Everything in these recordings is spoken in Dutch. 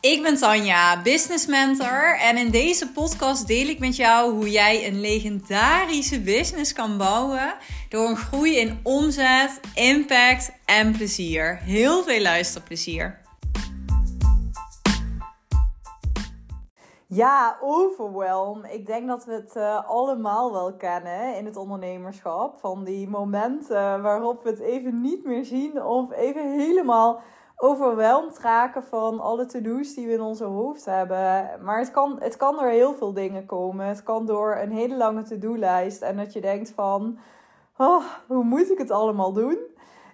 Ik ben Tanja, business mentor en in deze podcast deel ik met jou hoe jij een legendarische business kan bouwen door een groei in omzet, impact en plezier. Heel veel luisterplezier. Ja, overwhelm. Ik denk dat we het uh, allemaal wel kennen in het ondernemerschap. Van die momenten waarop we het even niet meer zien of even helemaal overweldigd raken van alle to-do's die we in onze hoofd hebben. Maar het kan, het kan door heel veel dingen komen. Het kan door een hele lange to-do-lijst en dat je denkt van, oh, hoe moet ik het allemaal doen?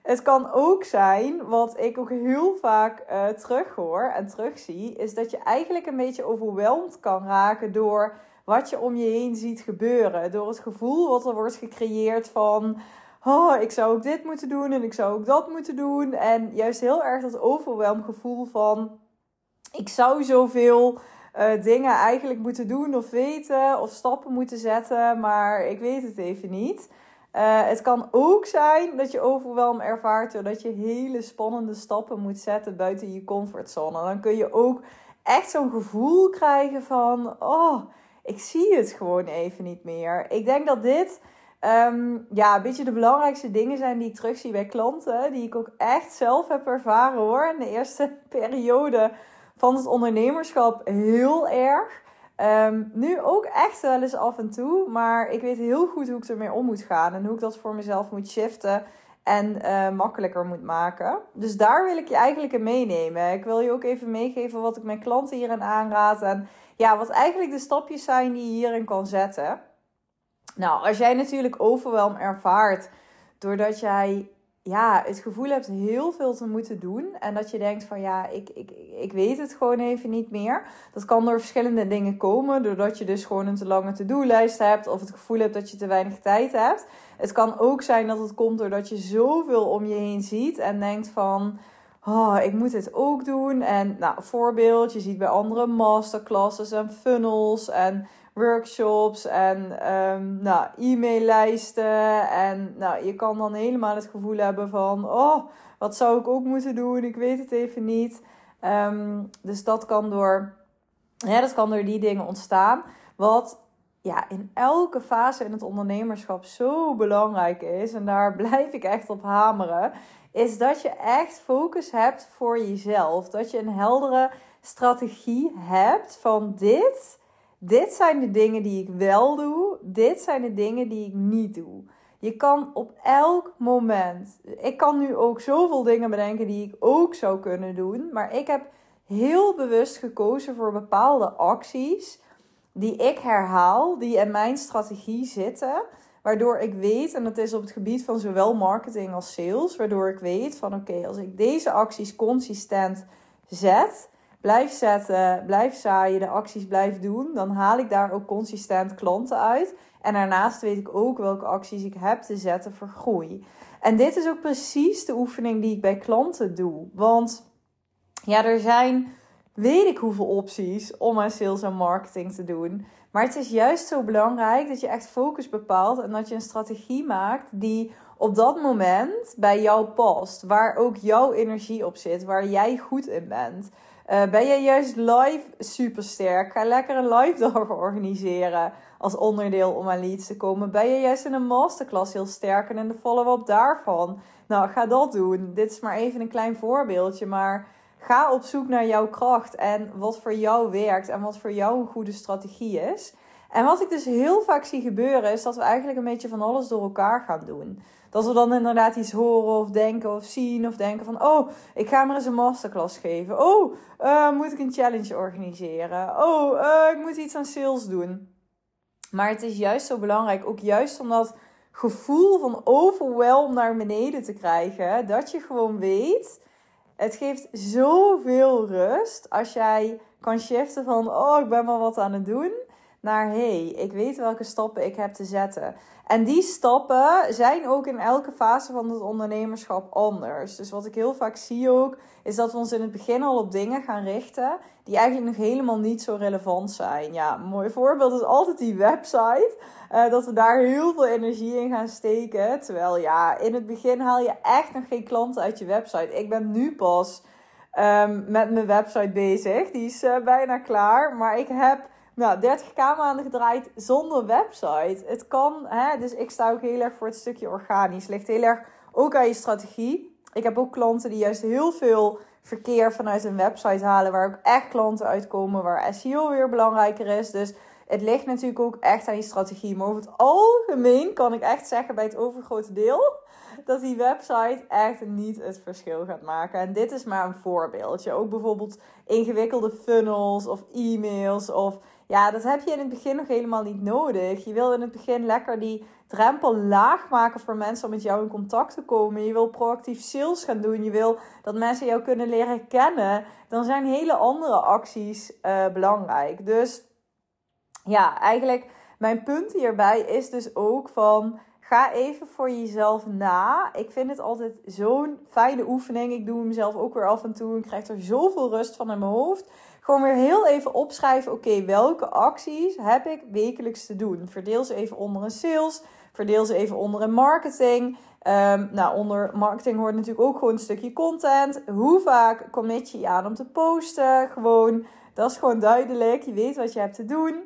Het kan ook zijn, wat ik ook heel vaak uh, terughoor en terugzie, is dat je eigenlijk een beetje overweldigd kan raken door wat je om je heen ziet gebeuren. Door het gevoel wat er wordt gecreëerd van, oh, ik zou ook dit moeten doen en ik zou ook dat moeten doen. En juist heel erg dat overweldigd gevoel van, ik zou zoveel uh, dingen eigenlijk moeten doen of weten of stappen moeten zetten, maar ik weet het even niet. Uh, het kan ook zijn dat je overweldigd ervaart doordat je hele spannende stappen moet zetten buiten je comfortzone. Dan kun je ook echt zo'n gevoel krijgen van: oh, ik zie het gewoon even niet meer. Ik denk dat dit um, ja, een beetje de belangrijkste dingen zijn die ik terugzie bij klanten. Die ik ook echt zelf heb ervaren hoor. In de eerste periode van het ondernemerschap heel erg. Um, nu ook echt wel eens af en toe. Maar ik weet heel goed hoe ik ermee om moet gaan. En hoe ik dat voor mezelf moet shiften. En uh, makkelijker moet maken. Dus daar wil ik je eigenlijk in meenemen. Ik wil je ook even meegeven wat ik mijn klanten hierin aanraad. En ja, wat eigenlijk de stapjes zijn die je hierin kan zetten. Nou, als jij natuurlijk overwelm ervaart. Doordat jij ja, het gevoel hebt heel veel te moeten doen. En dat je denkt van ja, ik, ik, ik weet het gewoon even niet meer. Dat kan door verschillende dingen komen. Doordat je dus gewoon een te lange to-do-lijst hebt. Of het gevoel hebt dat je te weinig tijd hebt. Het kan ook zijn dat het komt doordat je zoveel om je heen ziet. En denkt van... Oh, ik moet dit ook doen. En nou, voorbeeld, je ziet bij andere masterclasses en funnels en workshops en um, nou, e-maillijsten. En nou, je kan dan helemaal het gevoel hebben van, oh, wat zou ik ook moeten doen? Ik weet het even niet. Um, dus dat kan, door, ja, dat kan door die dingen ontstaan. Wat ja, in elke fase in het ondernemerschap zo belangrijk is, en daar blijf ik echt op hameren, is dat je echt focus hebt voor jezelf. Dat je een heldere strategie hebt van dit dit zijn de dingen die ik wel doe. Dit zijn de dingen die ik niet doe. Je kan op elk moment. Ik kan nu ook zoveel dingen bedenken die ik ook zou kunnen doen. Maar ik heb heel bewust gekozen voor bepaalde acties. Die ik herhaal, die in mijn strategie zitten. Waardoor ik weet, en dat is op het gebied van zowel marketing als sales. Waardoor ik weet van oké, als ik deze acties consistent zet blijf zetten, blijf zaaien, de acties blijf doen, dan haal ik daar ook consistent klanten uit. En daarnaast weet ik ook welke acties ik heb te zetten voor groei. En dit is ook precies de oefening die ik bij klanten doe. Want ja, er zijn weet ik hoeveel opties om aan sales en marketing te doen. Maar het is juist zo belangrijk dat je echt focus bepaalt en dat je een strategie maakt die op dat moment bij jou past. Waar ook jouw energie op zit, waar jij goed in bent. Uh, ben je juist live super sterk? Ga lekker een live dag organiseren als onderdeel om aan leads te komen. Ben je juist in een masterclass heel sterk en in de follow-up daarvan? Nou, ga dat doen. Dit is maar even een klein voorbeeldje, maar ga op zoek naar jouw kracht en wat voor jou werkt en wat voor jou een goede strategie is. En wat ik dus heel vaak zie gebeuren, is dat we eigenlijk een beetje van alles door elkaar gaan doen. Dat we dan inderdaad iets horen of denken of zien of denken van... Oh, ik ga maar eens een masterclass geven. Oh, uh, moet ik een challenge organiseren? Oh, uh, ik moet iets aan sales doen. Maar het is juist zo belangrijk, ook juist om dat gevoel van overwhelm naar beneden te krijgen. Dat je gewoon weet, het geeft zoveel rust als jij kan shiften van... Oh, ik ben wel wat aan het doen naar hey, ik weet welke stappen ik heb te zetten. En die stappen zijn ook in elke fase van het ondernemerschap anders. Dus wat ik heel vaak zie ook, is dat we ons in het begin al op dingen gaan richten die eigenlijk nog helemaal niet zo relevant zijn. Ja, een mooi voorbeeld is altijd die website. Uh, dat we daar heel veel energie in gaan steken. Terwijl ja, in het begin haal je echt nog geen klanten uit je website. Ik ben nu pas um, met mijn website bezig. Die is uh, bijna klaar. Maar ik heb nou, 30k maanden gedraaid zonder website. Het kan, hè, dus ik sta ook heel erg voor het stukje organisch. Ligt heel erg ook aan je strategie. Ik heb ook klanten die juist heel veel verkeer vanuit een website halen. Waar ook echt klanten uitkomen. Waar SEO weer belangrijker is. Dus het ligt natuurlijk ook echt aan je strategie. Maar over het algemeen kan ik echt zeggen bij het overgrote deel dat die website echt niet het verschil gaat maken. En dit is maar een voorbeeldje. Ook bijvoorbeeld ingewikkelde funnels of e-mails of ja, dat heb je in het begin nog helemaal niet nodig. Je wil in het begin lekker die drempel laag maken voor mensen om met jou in contact te komen. Je wil proactief sales gaan doen. Je wil dat mensen jou kunnen leren kennen. Dan zijn hele andere acties uh, belangrijk. Dus ja, eigenlijk mijn punt hierbij is dus ook van ga even voor jezelf na. Ik vind het altijd zo'n fijne oefening. Ik doe hem zelf ook weer af en toe. Ik krijg er zoveel rust van in mijn hoofd. Gewoon weer heel even opschrijven. Oké, welke acties heb ik wekelijks te doen? Verdeel ze even onder een sales. Verdeel ze even onder een marketing. Um, nou, onder marketing hoort natuurlijk ook gewoon een stukje content. Hoe vaak commit je je aan om te posten? Gewoon, dat is gewoon duidelijk. Je weet wat je hebt te doen.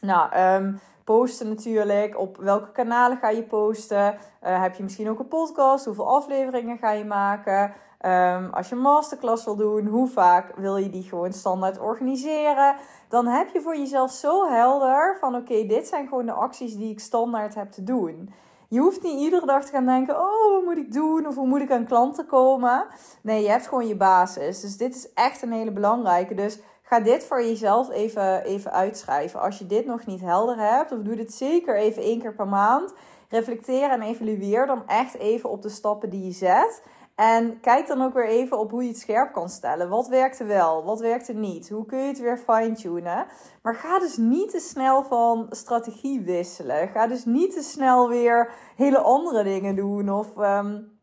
Nou, um, posten natuurlijk. Op welke kanalen ga je posten? Uh, heb je misschien ook een podcast? Hoeveel afleveringen ga je maken? Um, als je een masterclass wil doen, hoe vaak wil je die gewoon standaard organiseren? Dan heb je voor jezelf zo helder van oké, dit zijn gewoon de acties die ik standaard heb te doen. Je hoeft niet iedere dag te gaan denken: oh, wat moet ik doen? Of hoe moet ik aan klanten komen? Nee, je hebt gewoon je basis. Dus dit is echt een hele belangrijke. Dus ga dit voor jezelf even, even uitschrijven. Als je dit nog niet helder hebt, of doe dit zeker even één keer per maand. Reflecteer en evalueer dan echt even op de stappen die je zet. En kijk dan ook weer even op hoe je het scherp kan stellen. Wat werkte wel? Wat werkte niet? Hoe kun je het weer fine-tunen? Maar ga dus niet te snel van strategie wisselen. Ga dus niet te snel weer hele andere dingen doen. Of um,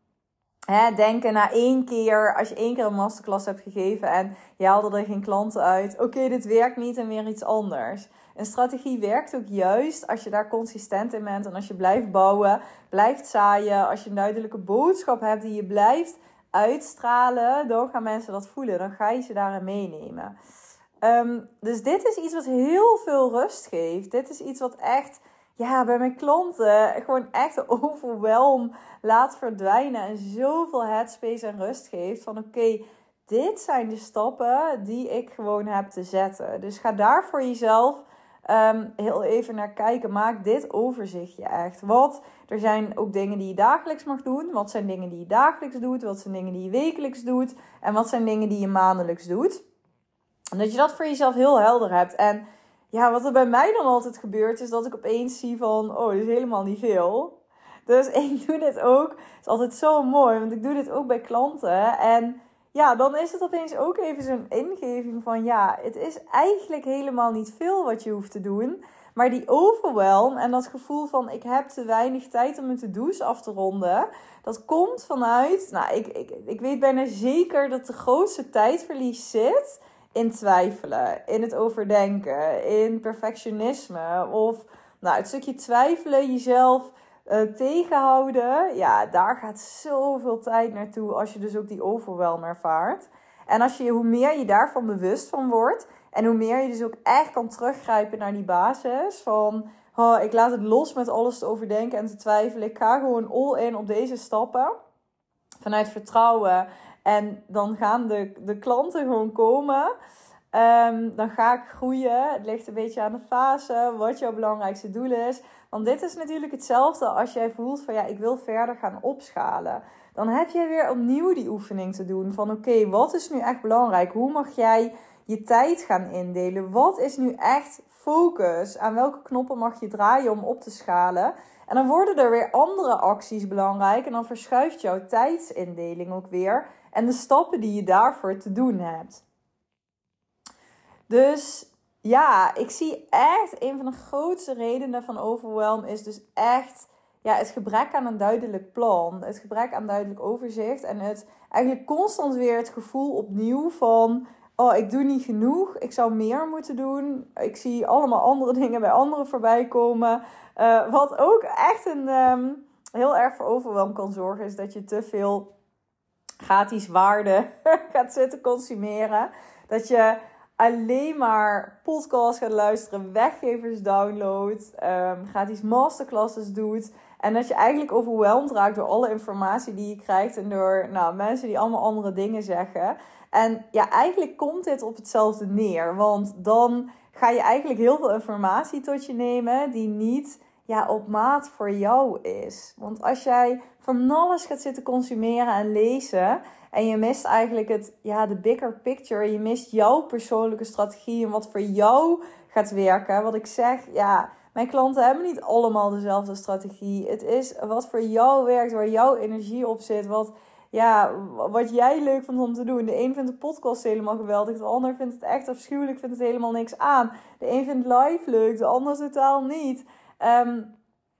hè, denken na één keer, als je één keer een masterclass hebt gegeven en je haalde er geen klanten uit. Oké, dit werkt niet en weer iets anders. Een strategie werkt ook juist als je daar consistent in bent en als je blijft bouwen, blijft zaaien, als je een duidelijke boodschap hebt die je blijft uitstralen, dan gaan mensen dat voelen. Dan ga je ze daarin meenemen. Um, dus dit is iets wat heel veel rust geeft. Dit is iets wat echt ja, bij mijn klanten gewoon echt overwelm laat verdwijnen. En zoveel headspace en rust geeft. Van oké, dit zijn de stappen die ik gewoon heb te zetten. Dus ga daar voor jezelf Ehm, heel even naar kijken. Maak dit overzichtje echt. Wat, er zijn ook dingen die je dagelijks mag doen. Wat zijn dingen die je dagelijks doet? Wat zijn dingen die je wekelijks doet? En wat zijn dingen die je maandelijks doet? En dat je dat voor jezelf heel helder hebt. En ja, wat er bij mij dan altijd gebeurt, is dat ik opeens zie van, oh, dat is helemaal niet veel. Dus ik doe dit ook. Het is altijd zo mooi, want ik doe dit ook bij klanten. En ja, dan is het opeens ook even zo'n ingeving van ja, het is eigenlijk helemaal niet veel wat je hoeft te doen. Maar die overwhelm en dat gevoel van ik heb te weinig tijd om mijn to-do's af te ronden, dat komt vanuit, nou ik, ik, ik weet bijna zeker dat de grootste tijdverlies zit in twijfelen, in het overdenken, in perfectionisme of nou, het stukje twijfelen, jezelf uh, tegenhouden, ja, daar gaat zoveel tijd naartoe als je dus ook die overwhelm ervaart. En als je, hoe meer je daarvan bewust van wordt en hoe meer je dus ook echt kan teruggrijpen naar die basis van, oh, ik laat het los met alles te overdenken en te twijfelen. Ik ga gewoon all in op deze stappen vanuit vertrouwen en dan gaan de, de klanten gewoon komen. Um, dan ga ik groeien. Het ligt een beetje aan de fase, wat jouw belangrijkste doel is. Want dit is natuurlijk hetzelfde als jij voelt van ja, ik wil verder gaan opschalen. Dan heb je weer opnieuw die oefening te doen van oké, wat is nu echt belangrijk? Hoe mag jij je tijd gaan indelen? Wat is nu echt focus? Aan welke knoppen mag je draaien om op te schalen? En dan worden er weer andere acties belangrijk en dan verschuift jouw tijdsindeling ook weer en de stappen die je daarvoor te doen hebt. Dus ja, ik zie echt een van de grootste redenen van overwhelm is dus echt ja, het gebrek aan een duidelijk plan. Het gebrek aan duidelijk overzicht. En het eigenlijk constant weer het gevoel opnieuw van. Oh, ik doe niet genoeg. Ik zou meer moeten doen. Ik zie allemaal andere dingen bij anderen voorbij komen. Uh, wat ook echt een um, heel erg voor overwhelm kan zorgen, is dat je te veel gratis waarde gaat zitten consumeren. Dat je alleen maar podcasts gaat luisteren, weggevers downloadt, um, gratis masterclasses doet. En dat je eigenlijk overweldigd raakt door alle informatie die je krijgt en door nou, mensen die allemaal andere dingen zeggen. En ja, eigenlijk komt dit op hetzelfde neer. Want dan ga je eigenlijk heel veel informatie tot je nemen die niet ja, op maat voor jou is. Want als jij van alles gaat zitten consumeren en lezen. En je mist eigenlijk het, ja, de bigger picture. Je mist jouw persoonlijke strategie en wat voor jou gaat werken. Wat ik zeg, ja, mijn klanten hebben niet allemaal dezelfde strategie. Het is wat voor jou werkt, waar jouw energie op zit. Wat, ja, wat jij leuk vindt om te doen. De een vindt de podcast helemaal geweldig. De ander vindt het echt afschuwelijk, vindt het helemaal niks aan. De een vindt live leuk, de ander totaal niet. Ehm,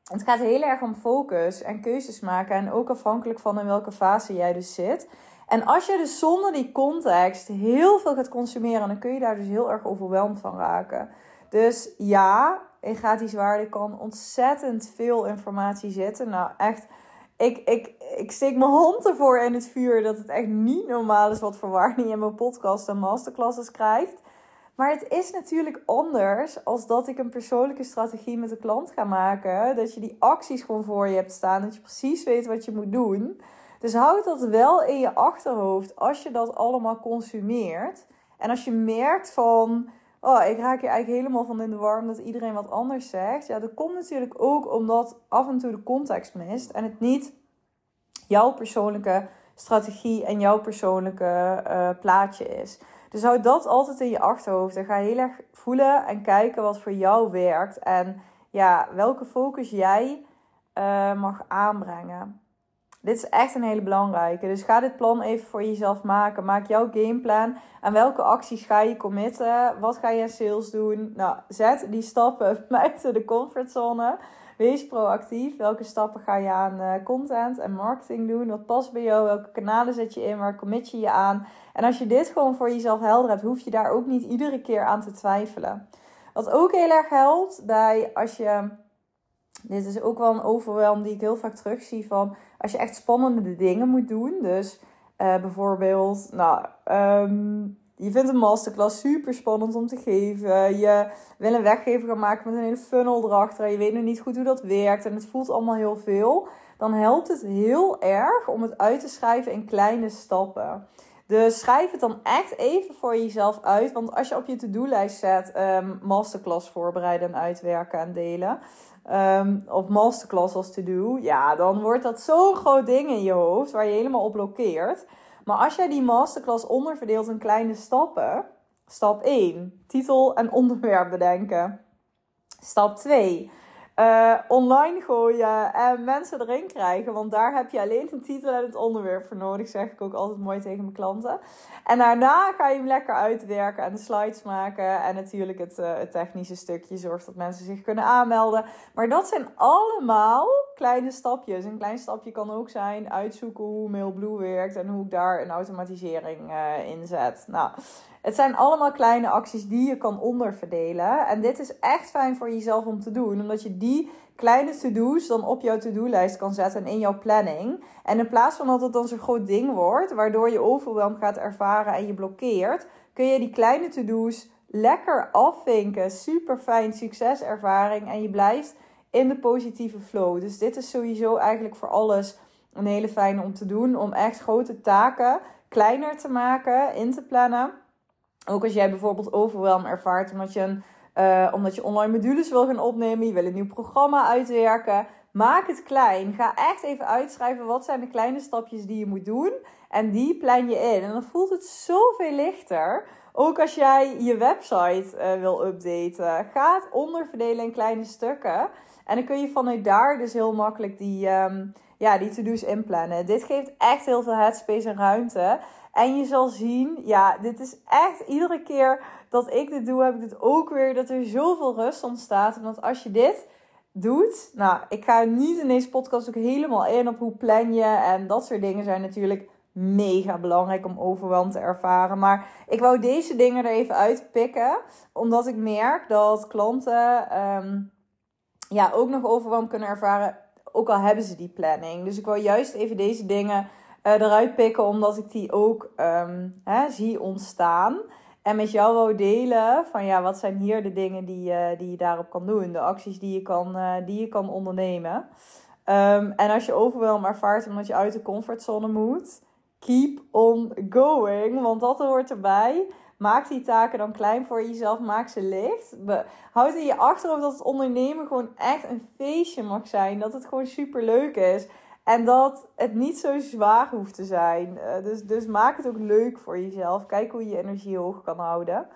het gaat heel erg om focus en keuzes maken. En ook afhankelijk van in welke fase jij dus zit. En als je dus zonder die context heel veel gaat consumeren, dan kun je daar dus heel erg overweldigd van raken. Dus ja, in gratis waarde kan ontzettend veel informatie zitten. Nou, echt, ik, ik, ik steek mijn hand ervoor in het vuur dat het echt niet normaal is wat voor waarde in mijn podcast en masterclasses krijgt. Maar het is natuurlijk anders als dat ik een persoonlijke strategie met de klant ga maken. Dat je die acties gewoon voor je hebt staan. Dat je precies weet wat je moet doen. Dus houd dat wel in je achterhoofd als je dat allemaal consumeert. En als je merkt van, oh, ik raak hier eigenlijk helemaal van in de warm dat iedereen wat anders zegt. Ja, dat komt natuurlijk ook omdat af en toe de context mist en het niet jouw persoonlijke strategie en jouw persoonlijke uh, plaatje is. Dus houd dat altijd in je achterhoofd en ga heel erg voelen en kijken wat voor jou werkt en ja, welke focus jij uh, mag aanbrengen. Dit is echt een hele belangrijke. Dus ga dit plan even voor jezelf maken. Maak jouw gameplan. En welke acties ga je committen? Wat ga je sales doen? Nou, zet die stappen buiten de comfortzone. Wees proactief. Welke stappen ga je aan uh, content en marketing doen? Wat past bij jou? Welke kanalen zet je in? Waar commit je je aan? En als je dit gewoon voor jezelf helder hebt, hoef je daar ook niet iedere keer aan te twijfelen. Wat ook heel erg helpt bij als je dit is ook wel een overwelm die ik heel vaak terugzie van als je echt spannende dingen moet doen. Dus uh, bijvoorbeeld, nou, um, je vindt een masterclass super spannend om te geven. Je wil een weggever gaan maken met een hele funnel erachter. Je weet nog niet goed hoe dat werkt. En het voelt allemaal heel veel. Dan helpt het heel erg om het uit te schrijven in kleine stappen. Dus schrijf het dan echt even voor jezelf uit. Want als je op je to-do-lijst zet um, masterclass voorbereiden en uitwerken en delen um, of masterclass als to do, ja, dan wordt dat zo'n groot ding in je hoofd waar je helemaal op blokkeert. Maar als jij die masterclass onderverdeelt in kleine stappen, stap 1, titel en onderwerp bedenken. Stap 2, uh, online gooien en mensen erin krijgen. Want daar heb je alleen de titel en het onderwerp voor nodig. Zeg ik ook altijd mooi tegen mijn klanten. En daarna ga je hem lekker uitwerken en de slides maken. En natuurlijk het, uh, het technische stukje zorgt dat mensen zich kunnen aanmelden. Maar dat zijn allemaal kleine stapjes. Een klein stapje kan ook zijn uitzoeken hoe MailBlue werkt en hoe ik daar een automatisering uh, in zet. Nou, het zijn allemaal kleine acties die je kan onderverdelen. En dit is echt fijn voor jezelf om te doen, omdat je die kleine to-do's dan op jouw to-do-lijst kan zetten en in jouw planning. En in plaats van dat het dan zo'n groot ding wordt, waardoor je overweldigd gaat ervaren en je blokkeert, kun je die kleine to-do's lekker afvinken. Super fijn succeservaring en je blijft in de positieve flow. Dus dit is sowieso eigenlijk voor alles een hele fijne om te doen. Om echt grote taken kleiner te maken, in te plannen. Ook als jij bijvoorbeeld overwelm ervaart omdat je, uh, omdat je online modules wil gaan opnemen, je wil een nieuw programma uitwerken. Maak het klein. Ga echt even uitschrijven wat zijn de kleine stapjes die je moet doen. En die plan je in. En dan voelt het zoveel lichter. Ook als jij je website uh, wil updaten. Ga het onderverdelen in kleine stukken. En dan kun je vanuit daar dus heel makkelijk die, um, ja, die to-do's inplannen. Dit geeft echt heel veel headspace en ruimte. En je zal zien, ja, dit is echt iedere keer dat ik dit doe, heb ik dit ook weer, dat er zoveel rust ontstaat. Want als je dit doet, nou, ik ga niet in deze podcast ook helemaal in op hoe plan je en dat soort dingen zijn natuurlijk mega belangrijk om overweldigd te ervaren. Maar ik wou deze dingen er even uitpikken, omdat ik merk dat klanten um, ja, ook nog overweldigd kunnen ervaren, ook al hebben ze die planning. Dus ik wil juist even deze dingen uh, eruit pikken, omdat ik die ook ehm, hè, zie ontstaan. En met jou wou delen van ja, wat zijn hier de dingen die, uh, die je daarop kan doen. De acties die je kan, uh, die je kan ondernemen. Um, en als je overweldigd ervaart omdat je uit de comfortzone moet, keep on going. Want dat hoort erbij. Maak die taken dan klein voor jezelf. Maak ze licht. Houd in je achterhoofd dat het ondernemen gewoon echt een feestje mag zijn. Dat het gewoon super leuk is. En dat het niet zo zwaar hoeft te zijn. Uh, dus, dus maak het ook leuk voor jezelf. Kijk hoe je energie hoog kan houden.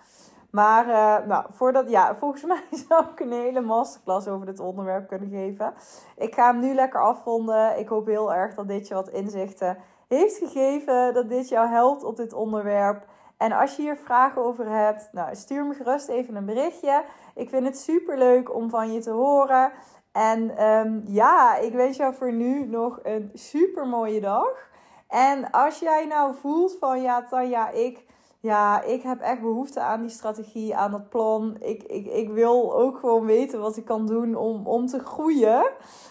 Maar uh, nou, voordat, ja, volgens mij zou ik een hele masterclass over dit onderwerp kunnen geven. Ik ga hem nu lekker afronden. Ik hoop heel erg dat dit je wat inzichten heeft gegeven. Dat dit jou helpt op dit onderwerp. En als je hier vragen over hebt, nou, stuur me gerust even een berichtje. Ik vind het super leuk om van je te horen. En um, ja, ik wens jou voor nu nog een super mooie dag. En als jij nou voelt van ja, Tanja, ik, ja, ik heb echt behoefte aan die strategie, aan dat plan. Ik, ik, ik wil ook gewoon weten wat ik kan doen om, om te groeien.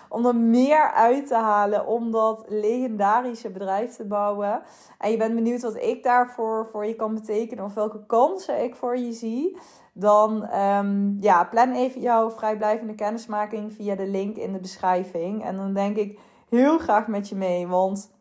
Om er meer uit te halen, om dat legendarische bedrijf te bouwen. En je bent benieuwd wat ik daarvoor voor je kan betekenen of welke kansen ik voor je zie dan um, ja, plan even jouw vrijblijvende kennismaking via de link in de beschrijving. En dan denk ik heel graag met je mee, want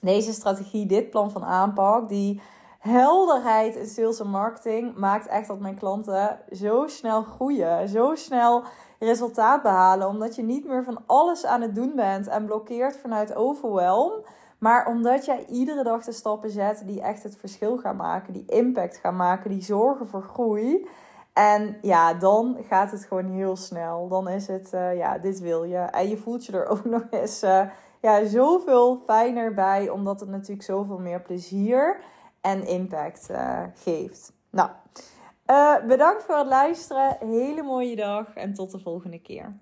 deze strategie, dit plan van aanpak, die helderheid in sales en marketing maakt echt dat mijn klanten zo snel groeien, zo snel resultaat behalen, omdat je niet meer van alles aan het doen bent en blokkeert vanuit overwhelm. Maar omdat jij iedere dag de stappen zet die echt het verschil gaan maken, die impact gaan maken, die zorgen voor groei. En ja, dan gaat het gewoon heel snel. Dan is het, uh, ja, dit wil je. En je voelt je er ook nog eens uh, ja, zoveel fijner bij, omdat het natuurlijk zoveel meer plezier en impact uh, geeft. Nou, bedankt voor het luisteren. Hele mooie dag en tot de volgende keer.